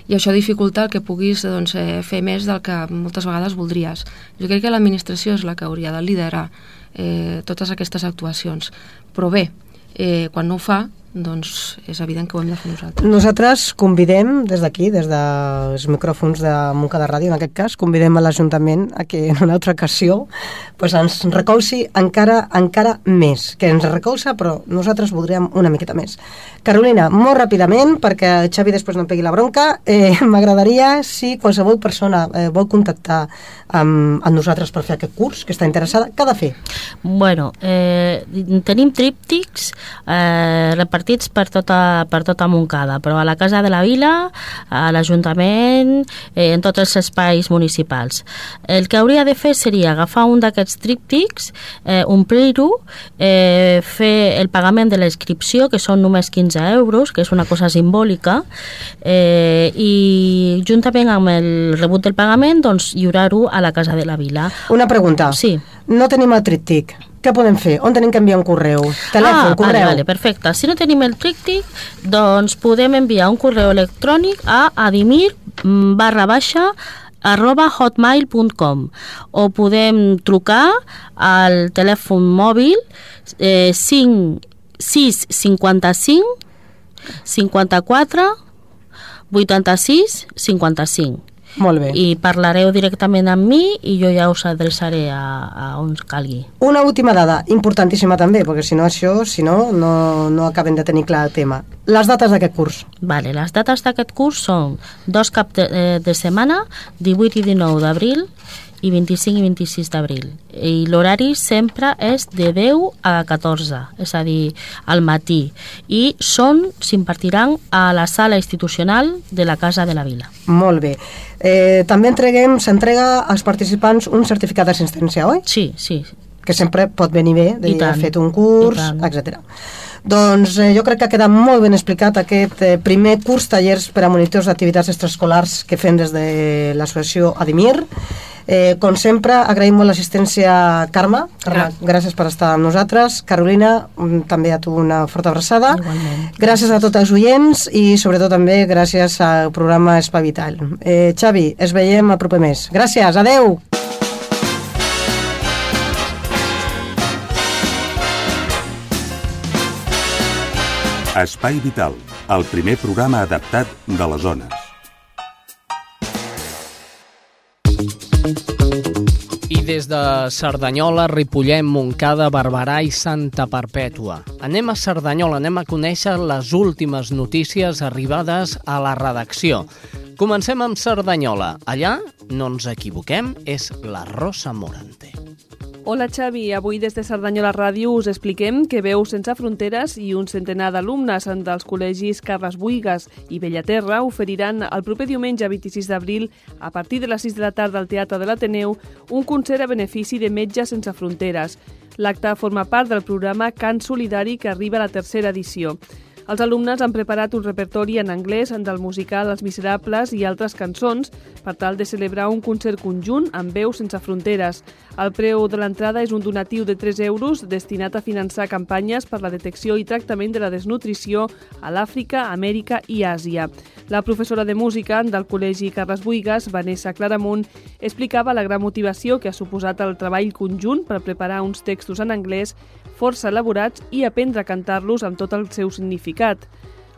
i això dificulta el que puguis doncs, eh, fer més del que moltes vegades voldries. Jo crec que l'administració és la que hauria de liderar eh, totes aquestes actuacions. Però bé, eh, quan no ho fa, doncs és evident que ho hem de fer nosaltres. Nosaltres convidem des d'aquí, des dels micròfons de Montcada Ràdio, en aquest cas, convidem a l'Ajuntament a que en una altra ocasió pues, ens recolzi encara encara més, que ens recolza, però nosaltres voldríem una miqueta més. Carolina, molt ràpidament, perquè Xavi després no em pegui la bronca, eh, <laughs> m'agradaria si qualsevol persona eh, vol contactar amb, amb nosaltres per fer aquest curs, que està interessada, què ha de fer? Bueno, eh, tenim tríptics eh, repartits per tota, per tota Montcada, però a la Casa de la Vila, a l'Ajuntament, eh, en tots els espais municipals. El que hauria de fer seria agafar un d'aquests tríptics, eh, omplir-ho, eh, fer el pagament de la inscripció, que són només 15 euros, que és una cosa simbòlica, eh, i juntament amb el rebut del pagament, doncs, lliurar-ho a la Casa de la Vila. Una pregunta. Sí. No tenim el tríptic. Què podem fer? On tenim que enviar un correu? Telèfon, ah, correu? Vale, vale, perfecte. Si no tenim el tríptic, doncs podem enviar un correu electrònic a adimir mm, barra baixa arroba hotmail.com o podem trucar al telèfon mòbil eh, 5, 6 55 54 86 55 molt bé. i parlareu directament amb mi i jo ja us adreçaré a, a on calgui. Una última dada, importantíssima també, perquè si no això, si no, no, no acabem de tenir clar el tema. Les dates d'aquest curs. Vale, les dates d'aquest curs són dos cap de, eh, de setmana, 18 i 19 d'abril i 25 i 26 d'abril. I l'horari sempre és de 10 a 14, és a dir, al matí. I són, s'impartiran a la sala institucional de la Casa de la Vila. Molt bé. Eh, també entreguem, s'entrega als participants un certificat d'assistència, oi? Sí, sí. Que sempre pot venir bé, de dir, ha fet un curs, etc. Doncs eh, jo crec que ha quedat molt ben explicat aquest eh, primer curs tallers per a monitors d'activitats extraescolars que fem des de l'associació Adimir. Eh, com sempre, agraïm molt l'assistència Carme. Carme, gràcies per estar amb nosaltres. Carolina, mm, també a tu una forta abraçada. Igualment. Gràcies a tots els oients i sobretot també gràcies al programa Espai Vital. Eh, Xavi, es veiem el proper mes. Gràcies, adeu! Espai Vital, el primer programa adaptat de les zones. I des de Cerdanyola, Ripollet, Montcada, Barberà i Santa Perpètua. Anem a Cerdanyola, anem a conèixer les últimes notícies arribades a la redacció. Comencem amb Cerdanyola. Allà, no ens equivoquem, és la Rosa Morante. Hola Xavi, avui des de Cerdanyola Ràdio us expliquem que Veus Sense Fronteres i un centenar d'alumnes dels col·legis Carles Buigas i Bellaterra oferiran el proper diumenge 26 d'abril, a partir de les 6 de la tarda al Teatre de l'Ateneu, un concert a benefici de Metges Sense Fronteres. L'acte forma part del programa Cant Solidari que arriba a la tercera edició. Els alumnes han preparat un repertori en anglès del musical Els Miserables i altres cançons per tal de celebrar un concert conjunt amb veus sense fronteres. El preu de l'entrada és un donatiu de 3 euros destinat a finançar campanyes per la detecció i tractament de la desnutrició a l'Àfrica, Amèrica i Àsia. La professora de música del Col·legi Carles Buigas, Vanessa Claramunt, explicava la gran motivació que ha suposat el treball conjunt per preparar uns textos en anglès força elaborats i aprendre a cantar-los amb tot el seu significat.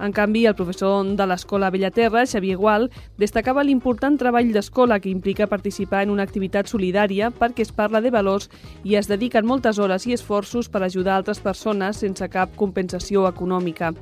En canvi, el professor de l'Escola Bellaterra, Xavier Gual, destacava l'important treball d'escola que implica participar en una activitat solidària perquè es parla de valors i es dediquen moltes hores i esforços per ajudar altres persones sense cap compensació econòmica.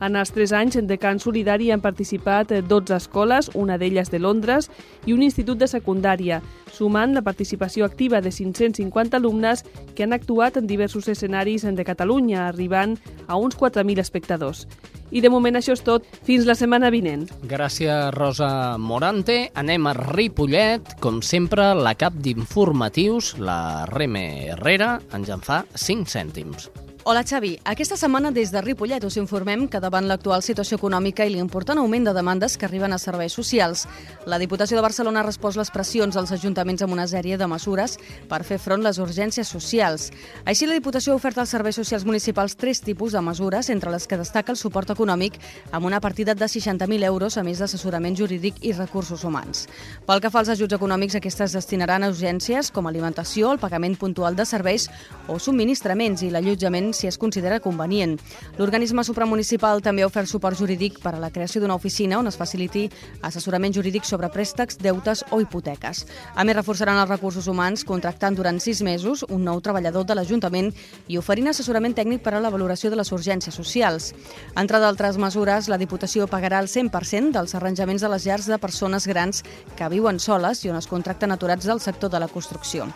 En els tres anys de Cant Solidari han participat 12 escoles, una d'elles de Londres, i un institut de secundària, sumant la participació activa de 550 alumnes que han actuat en diversos escenaris de Catalunya, arribant a uns 4.000 espectadors. I de moment això és tot. Fins la setmana vinent. Gràcies, Rosa Morante. Anem a Ripollet. Com sempre, la cap d'informatius, la Reme Herrera, ens en fa 5 cèntims. Hola, Xavi. Aquesta setmana des de Ripollet us informem que davant l'actual situació econòmica i l'important augment de demandes que arriben a serveis socials, la Diputació de Barcelona ha respost les pressions als ajuntaments amb una sèrie de mesures per fer front les urgències socials. Així, la Diputació ha ofert als serveis socials municipals tres tipus de mesures, entre les que destaca el suport econòmic amb una partida de 60.000 euros, a més d'assessorament jurídic i recursos humans. Pel que fa als ajuts econòmics, aquestes es destinaran a urgències com alimentació, el pagament puntual de serveis o subministraments i l'allotjament si es considera convenient. L'organisme supramunicipal també ha ofert suport jurídic per a la creació d'una oficina on es faciliti assessorament jurídic sobre préstecs, deutes o hipoteques. A més, reforçaran els recursos humans contractant durant sis mesos un nou treballador de l'Ajuntament i oferint assessorament tècnic per a la valoració de les urgències socials. Entre d'altres mesures, la Diputació pagarà el 100% dels arranjaments de les llars de persones grans que viuen soles i on es contracten aturats del sector de la construcció.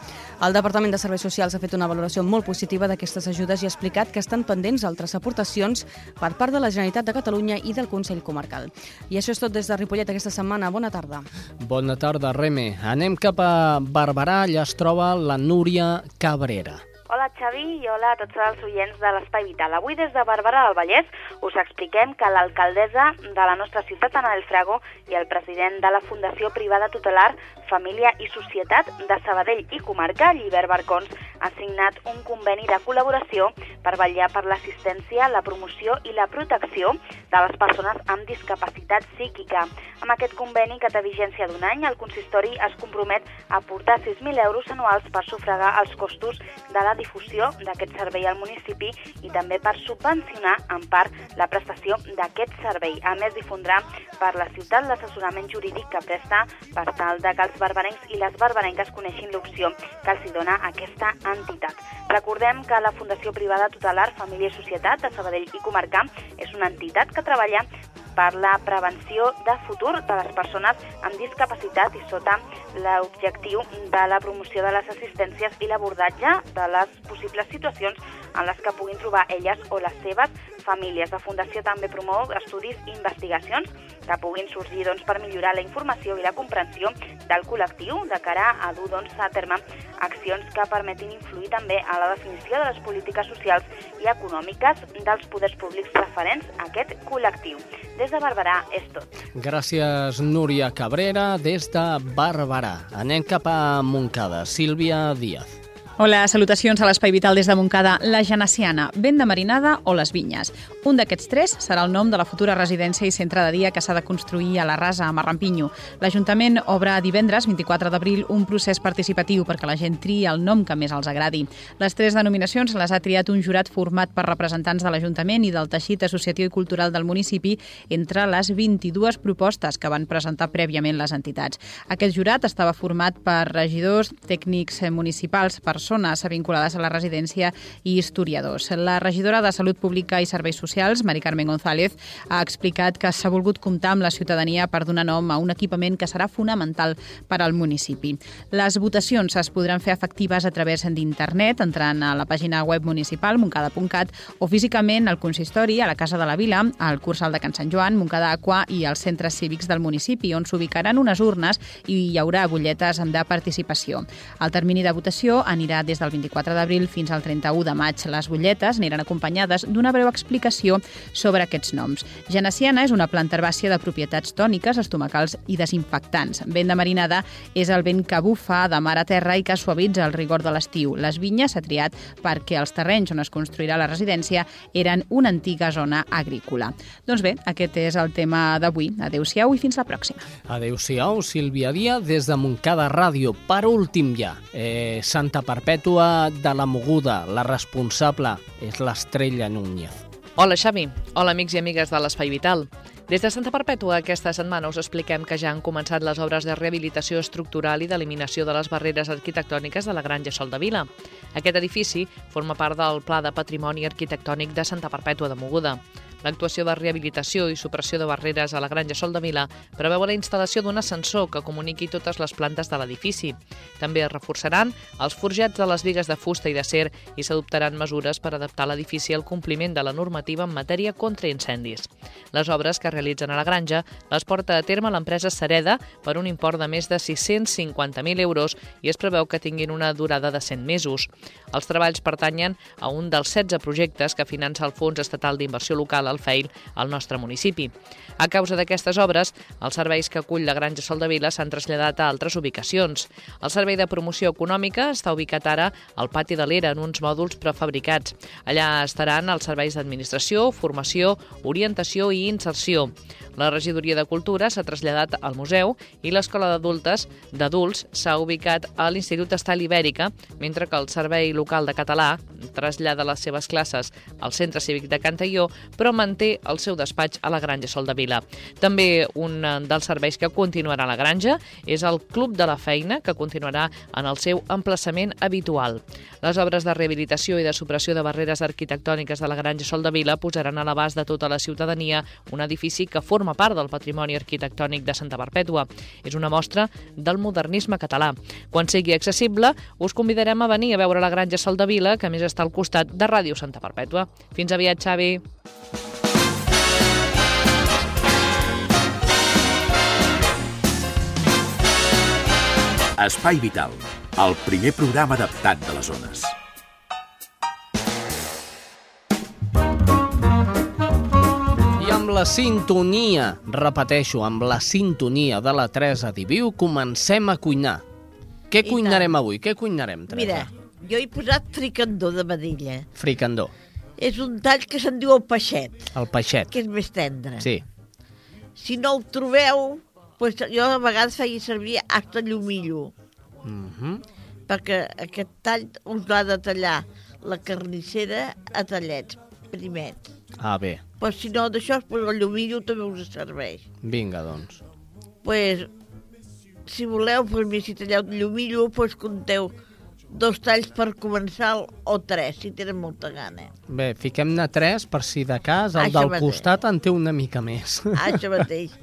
El Departament de Serveis Socials ha fet una valoració molt positiva d'aquestes ajudes i ha explicat que estan pendents altres aportacions per part de la Generalitat de Catalunya i del Consell Comarcal. I això és tot des de Ripollet aquesta setmana. Bona tarda. Bona tarda, Reme. Anem cap a Barberà, allà es troba la Núria Cabrera. Hola Xavi i hola a tots els oients de l'Espai Vital. Avui des de Barberà del Vallès us expliquem que l'alcaldessa de la nostra ciutat, Ana del Frago, i el president de la Fundació Privada Tutelar Família i Societat de Sabadell i Comarca, Llibert Barcons, han signat un conveni de col·laboració per vetllar per l'assistència, la promoció i la protecció de les persones amb discapacitat psíquica. Amb aquest conveni, que té vigència d'un any, el consistori es compromet a aportar 6.000 euros anuals per sufragar els costos de la difusió d'aquest servei al municipi i també per subvencionar en part la prestació d'aquest servei. A més, difondrà per la ciutat l'assessorament jurídic que presta per tal de que els barbarencs i les barbarenques coneixin l'opció que els dona aquesta entitat. Recordem que la Fundació Privada Tutelar Família i Societat de Sabadell i Comarca és una entitat que treballa per la prevenció de futur de les persones amb discapacitat i sota l'objectiu de la promoció de les assistències i l'abordatge de les possibles situacions en les que puguin trobar elles o les seves famílies. La Fundació també promou estudis i investigacions que puguin sorgir doncs, per millorar la informació i la comprensió del col·lectiu de cara a dur doncs, a terme accions que permetin influir també a la definició de les polítiques socials i econòmiques dels poders públics referents a aquest col·lectiu. Des de Barberà és tot. Gràcies, Núria Cabrera, des de Barberà. Anem cap a Montcada. Sílvia Díaz. Hola, salutacions a l'Espai Vital des de Montcada. La Genaciana, vent de marinada o les vinyes. Un d'aquests tres serà el nom de la futura residència i centre de dia que s'ha de construir a la Rasa, a Marrampinyo. L'Ajuntament obre divendres, 24 d'abril, un procés participatiu perquè la gent triï el nom que més els agradi. Les tres denominacions les ha triat un jurat format per representants de l'Ajuntament i del teixit associatiu i cultural del municipi entre les 22 propostes que van presentar prèviament les entitats. Aquest jurat estava format per regidors, tècnics municipals, persones persones vinculades a la residència i historiadors. La regidora de Salut Pública i Serveis Socials, Mari Carmen González, ha explicat que s'ha volgut comptar amb la ciutadania per donar nom a un equipament que serà fonamental per al municipi. Les votacions es podran fer efectives a través d'internet, entrant a la pàgina web municipal, moncada.cat, o físicament al consistori, a la Casa de la Vila, al Cursal de Can Sant Joan, Moncada Aqua i als centres cívics del municipi, on s'ubicaran unes urnes i hi haurà butlletes de participació. El termini de votació anirà des del 24 d'abril fins al 31 de maig. Les butlletes aniran acompanyades d'una breu explicació sobre aquests noms. Genaciana és una planta herbàcia de propietats tòniques, estomacals i desinfectants. Vent de marinada és el vent que bufa de mar a terra i que suavitza el rigor de l'estiu. Les vinyes s'ha triat perquè els terrenys on es construirà la residència eren una antiga zona agrícola. Doncs bé, aquest és el tema d'avui. Adéu-siau i fins la pròxima. Adéu-siau, Sílvia Díaz, des de Montcada Ràdio. Per últim ja, eh, Santa Perpètua de la Moguda, la responsable és l'Estrella Núñez. Hola Xavi, hola amics i amigues de l'Espai Vital. Des de Santa Perpètua aquesta setmana us expliquem que ja han començat les obres de rehabilitació estructural i d'eliminació de les barreres arquitectòniques de la Granja Sol de Vila. Aquest edifici forma part del Pla de Patrimoni Arquitectònic de Santa Perpètua de Moguda. L'actuació de rehabilitació i supressió de barreres a la Granja Sol de Vila preveu la instal·lació d'un ascensor que comuniqui totes les plantes de l'edifici. També es reforçaran els forjats de les vigues de fusta i d'acer i s'adoptaran mesures per adaptar l'edifici al compliment de la normativa en matèria contra incendis. Les obres que realitzen a la granja les porta a terme l'empresa Sareda per un import de més de 650.000 euros i es preveu que tinguin una durada de 100 mesos. Els treballs pertanyen a un dels 16 projectes que finança el Fons Estatal d'Inversió Local, el FEIL, al nostre municipi. A causa d'aquestes obres, els serveis que acull la Granja Sol de Vila s'han traslladat a altres ubicacions. El Servei de Promoció Econòmica està ubicat ara al pati de l'Era, en uns mòduls prefabricats. Allà estaran els serveis d'administració, formació, orientació i inserció. La regidoria de Cultura s'ha traslladat al museu i l'escola d'adultes d'adults s'ha ubicat a l'Institut Estal Ibèrica, mentre que el Servei Local de Català trasllada les seves classes al Centre Cívic de Cantaió, però manté el seu despatx a la Granja Sol de Vila. També un dels serveis que continuarà a la Granja és el Club de la Feina, que continuarà en el seu emplaçament habitual. Les obres de rehabilitació i de supressió de barreres arquitectòniques de la Granja Sol de Vila posaran a l'abast de tota la ciutadania un edifici que forma part del patrimoni arquitectònic de Santa Perpètua. És una mostra del modernisme català. Quan sigui accessible, us convidarem a venir a veure la Granja Sol de Vila, que més està al costat de Ràdio Santa Perpètua. Fins aviat, Xavi. Espai Vital, el primer programa adaptat de les zones. I amb la sintonia, repeteixo, amb la sintonia de la Teresa Diviu, comencem a cuinar. Què I cuinarem avui? Què cuinarem, Teresa? Mira, jo he posat fricandó de vedella. Fricandó, És un tall que se'n diu el peixet, el peixet. que és més tendre. Sí. Si no el trobeu, doncs jo a vegades feia servir hasta llumillo, Mm -hmm. perquè aquest tall us l'ha de tallar la carnissera a tallets, primet. Ah, bé. Però si no d'això, doncs el llumillo també us serveix. Vinga, doncs. pues, si voleu, pues, si talleu el llumillo, pues, compteu dos talls per començar o tres, si tenen molta gana. Bé, fiquem-ne tres per si de cas el Això del mateix. costat en té una mica més. Ah, això mateix.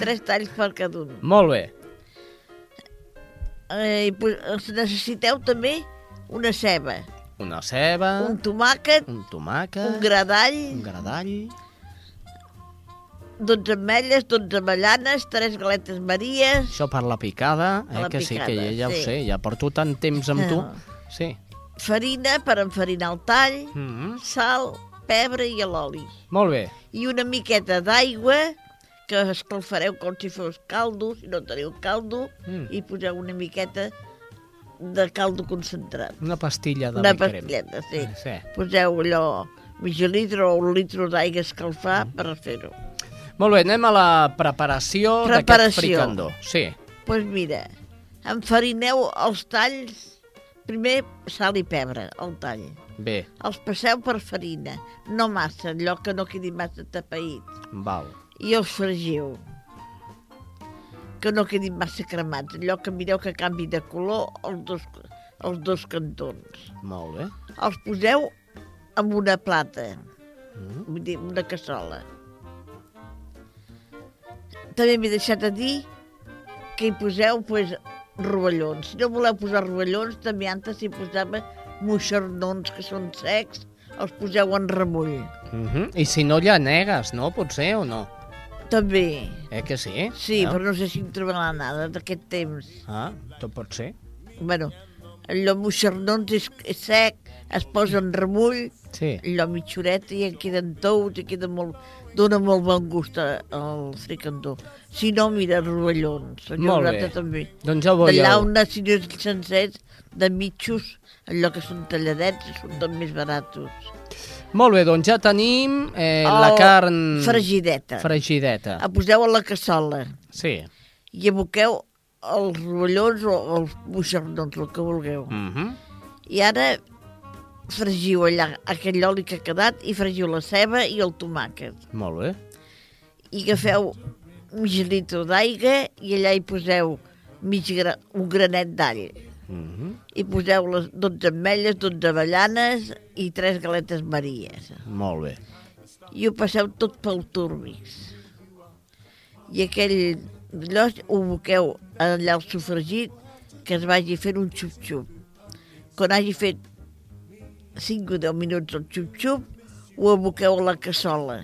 tres talls per cada un. Molt bé. Eh, necessiteu també una ceba, Una ceba, un tomàquet, un tomàquet, un gradall, un gradall, 12 ametlles, 12 avellanes, 3 galetes maries, això per la picada, eh, La que sí, que picada, ja, ja ho sí. sé, ja porto tant temps amb tu. Ah. Sí. farina per enfarinar el tall, Mm -hmm. sal, pebre i l'oli. Molt bé. I una miqueta d'aigua que escalfareu com si fos caldo, si no teniu caldo, Mm. i poseu una miqueta de caldo concentrat. Una pastilla de Una bicrem. pastilleta, sí. Eh, sí. Poseu allò, mig litre o un litre d'aigua escalfar per fer-ho. Molt bé, anem a la preparació, d'aquest Preparació. fricandó. Sí. Doncs pues mira, enfarineu els talls, primer sal i pebre, el tall. Bé, Els passeu per farina, no massa, allò que no quedi massa tapaït. val. I els fregiu. Que no quedin massa cremats, allò que mireu que canvi de color els dos, els dos cantons. Molt bé. Els poseu en una plata, Mm. vull dir, una cassola. També m'he deixat de dir que hi poseu pues, rovellons. Si no voleu posar rovellons, també antes hi posava moixernons que són secs, els poseu en remull. Mm -hmm. I si no llanegues, no? Potser o no? També. Eh que sí? Sí, ah. però no sé si em trobarà nada d'aquest temps. Ah, tot pot ser. Bueno, allò moixernons és, és sec, es posa en remull, Sí. allò mitjoret i en queden tous i queda molt, dona molt bon gust al fricandó. Si no, mira, rovellons. Molt bé. També. Doncs ja ho veieu. si no és sencers, de mitjos, allò que són talladets, són més baratos. Molt bé, doncs ja tenim eh, la El carn... fregideta. Fregideta. La poseu a la cassola Sí. i aboqueu els rovellons o els moixernons, el que vulgueu. Mm -hmm. I ara fregiu allà aquell oli que ha quedat i fregiu la ceba i el tomàquet. Molt bé. I agafeu mig litre d'aigua i allà hi poseu mig gra un granet d'all. Mm -hmm. I poseu les 12 ametlles, 12 avellanes i 3 galetes maries. Molt bé. i ho passeu tot pel turbix. I aquell allò ho aboqueu allà al sofregit que es vagi fent un xup-xup. Quan hagi fet 5 o 10 minuts el xup-xup, ho aboqueu a la cassola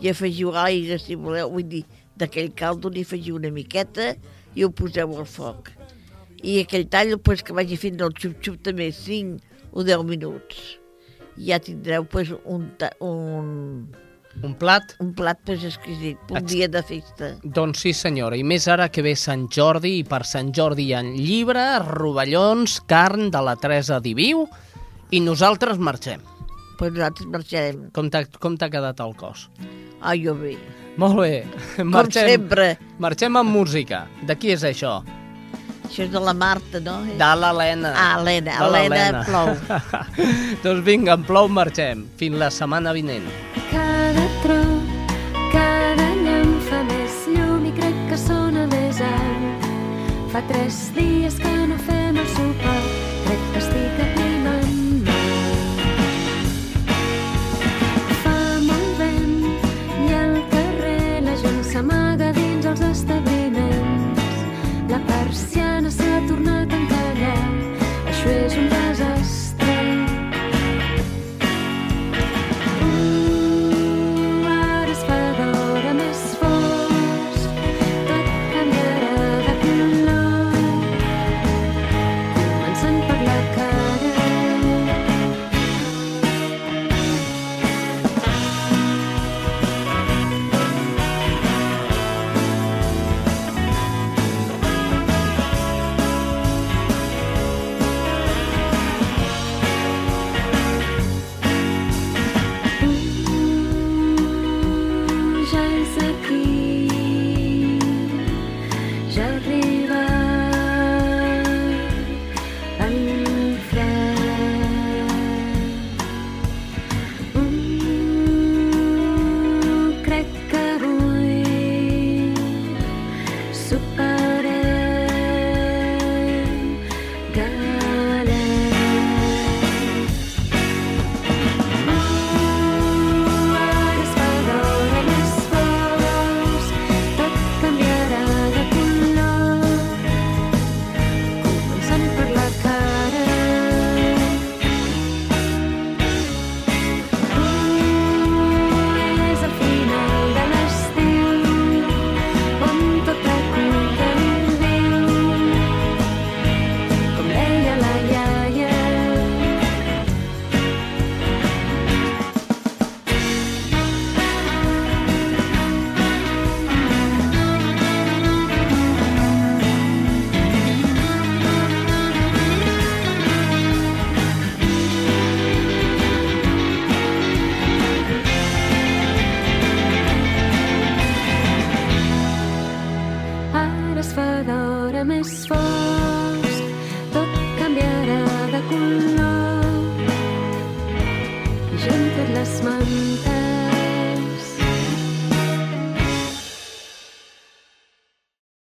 i afegiu aigua, si voleu, vull dir, d'aquell caldo n'hi afegiu una miqueta i ho poseu al foc. I aquell tall, pues, que vagi fent el xup-xup també 5 o 10 minuts. I ja tindreu pues, un, ta- un, Un plat? un plat pues, exquisit, un Ex- dia de festa. Doncs sí, senyora, i més ara que ve Sant Jordi, i per Sant Jordi hi ha llibre, rovellons, carn de la Teresa Diviu, i nosaltres marxem. Pues nosaltres marxarem. Com t'ha com t'ha quedat el cos? Ah, jo bé. Molt bé. Com Marxem, sempre. Marxem amb música. De qui és això? Això és de la Marta, no? De l'Helena. Ah, Helena. De Helena plou. <laughs> doncs vinga, en plou marxem. Fins la setmana vinent. Cada tro, cada llamp fa més llum i crec que sona més alt. Fa tres dies que els establiments.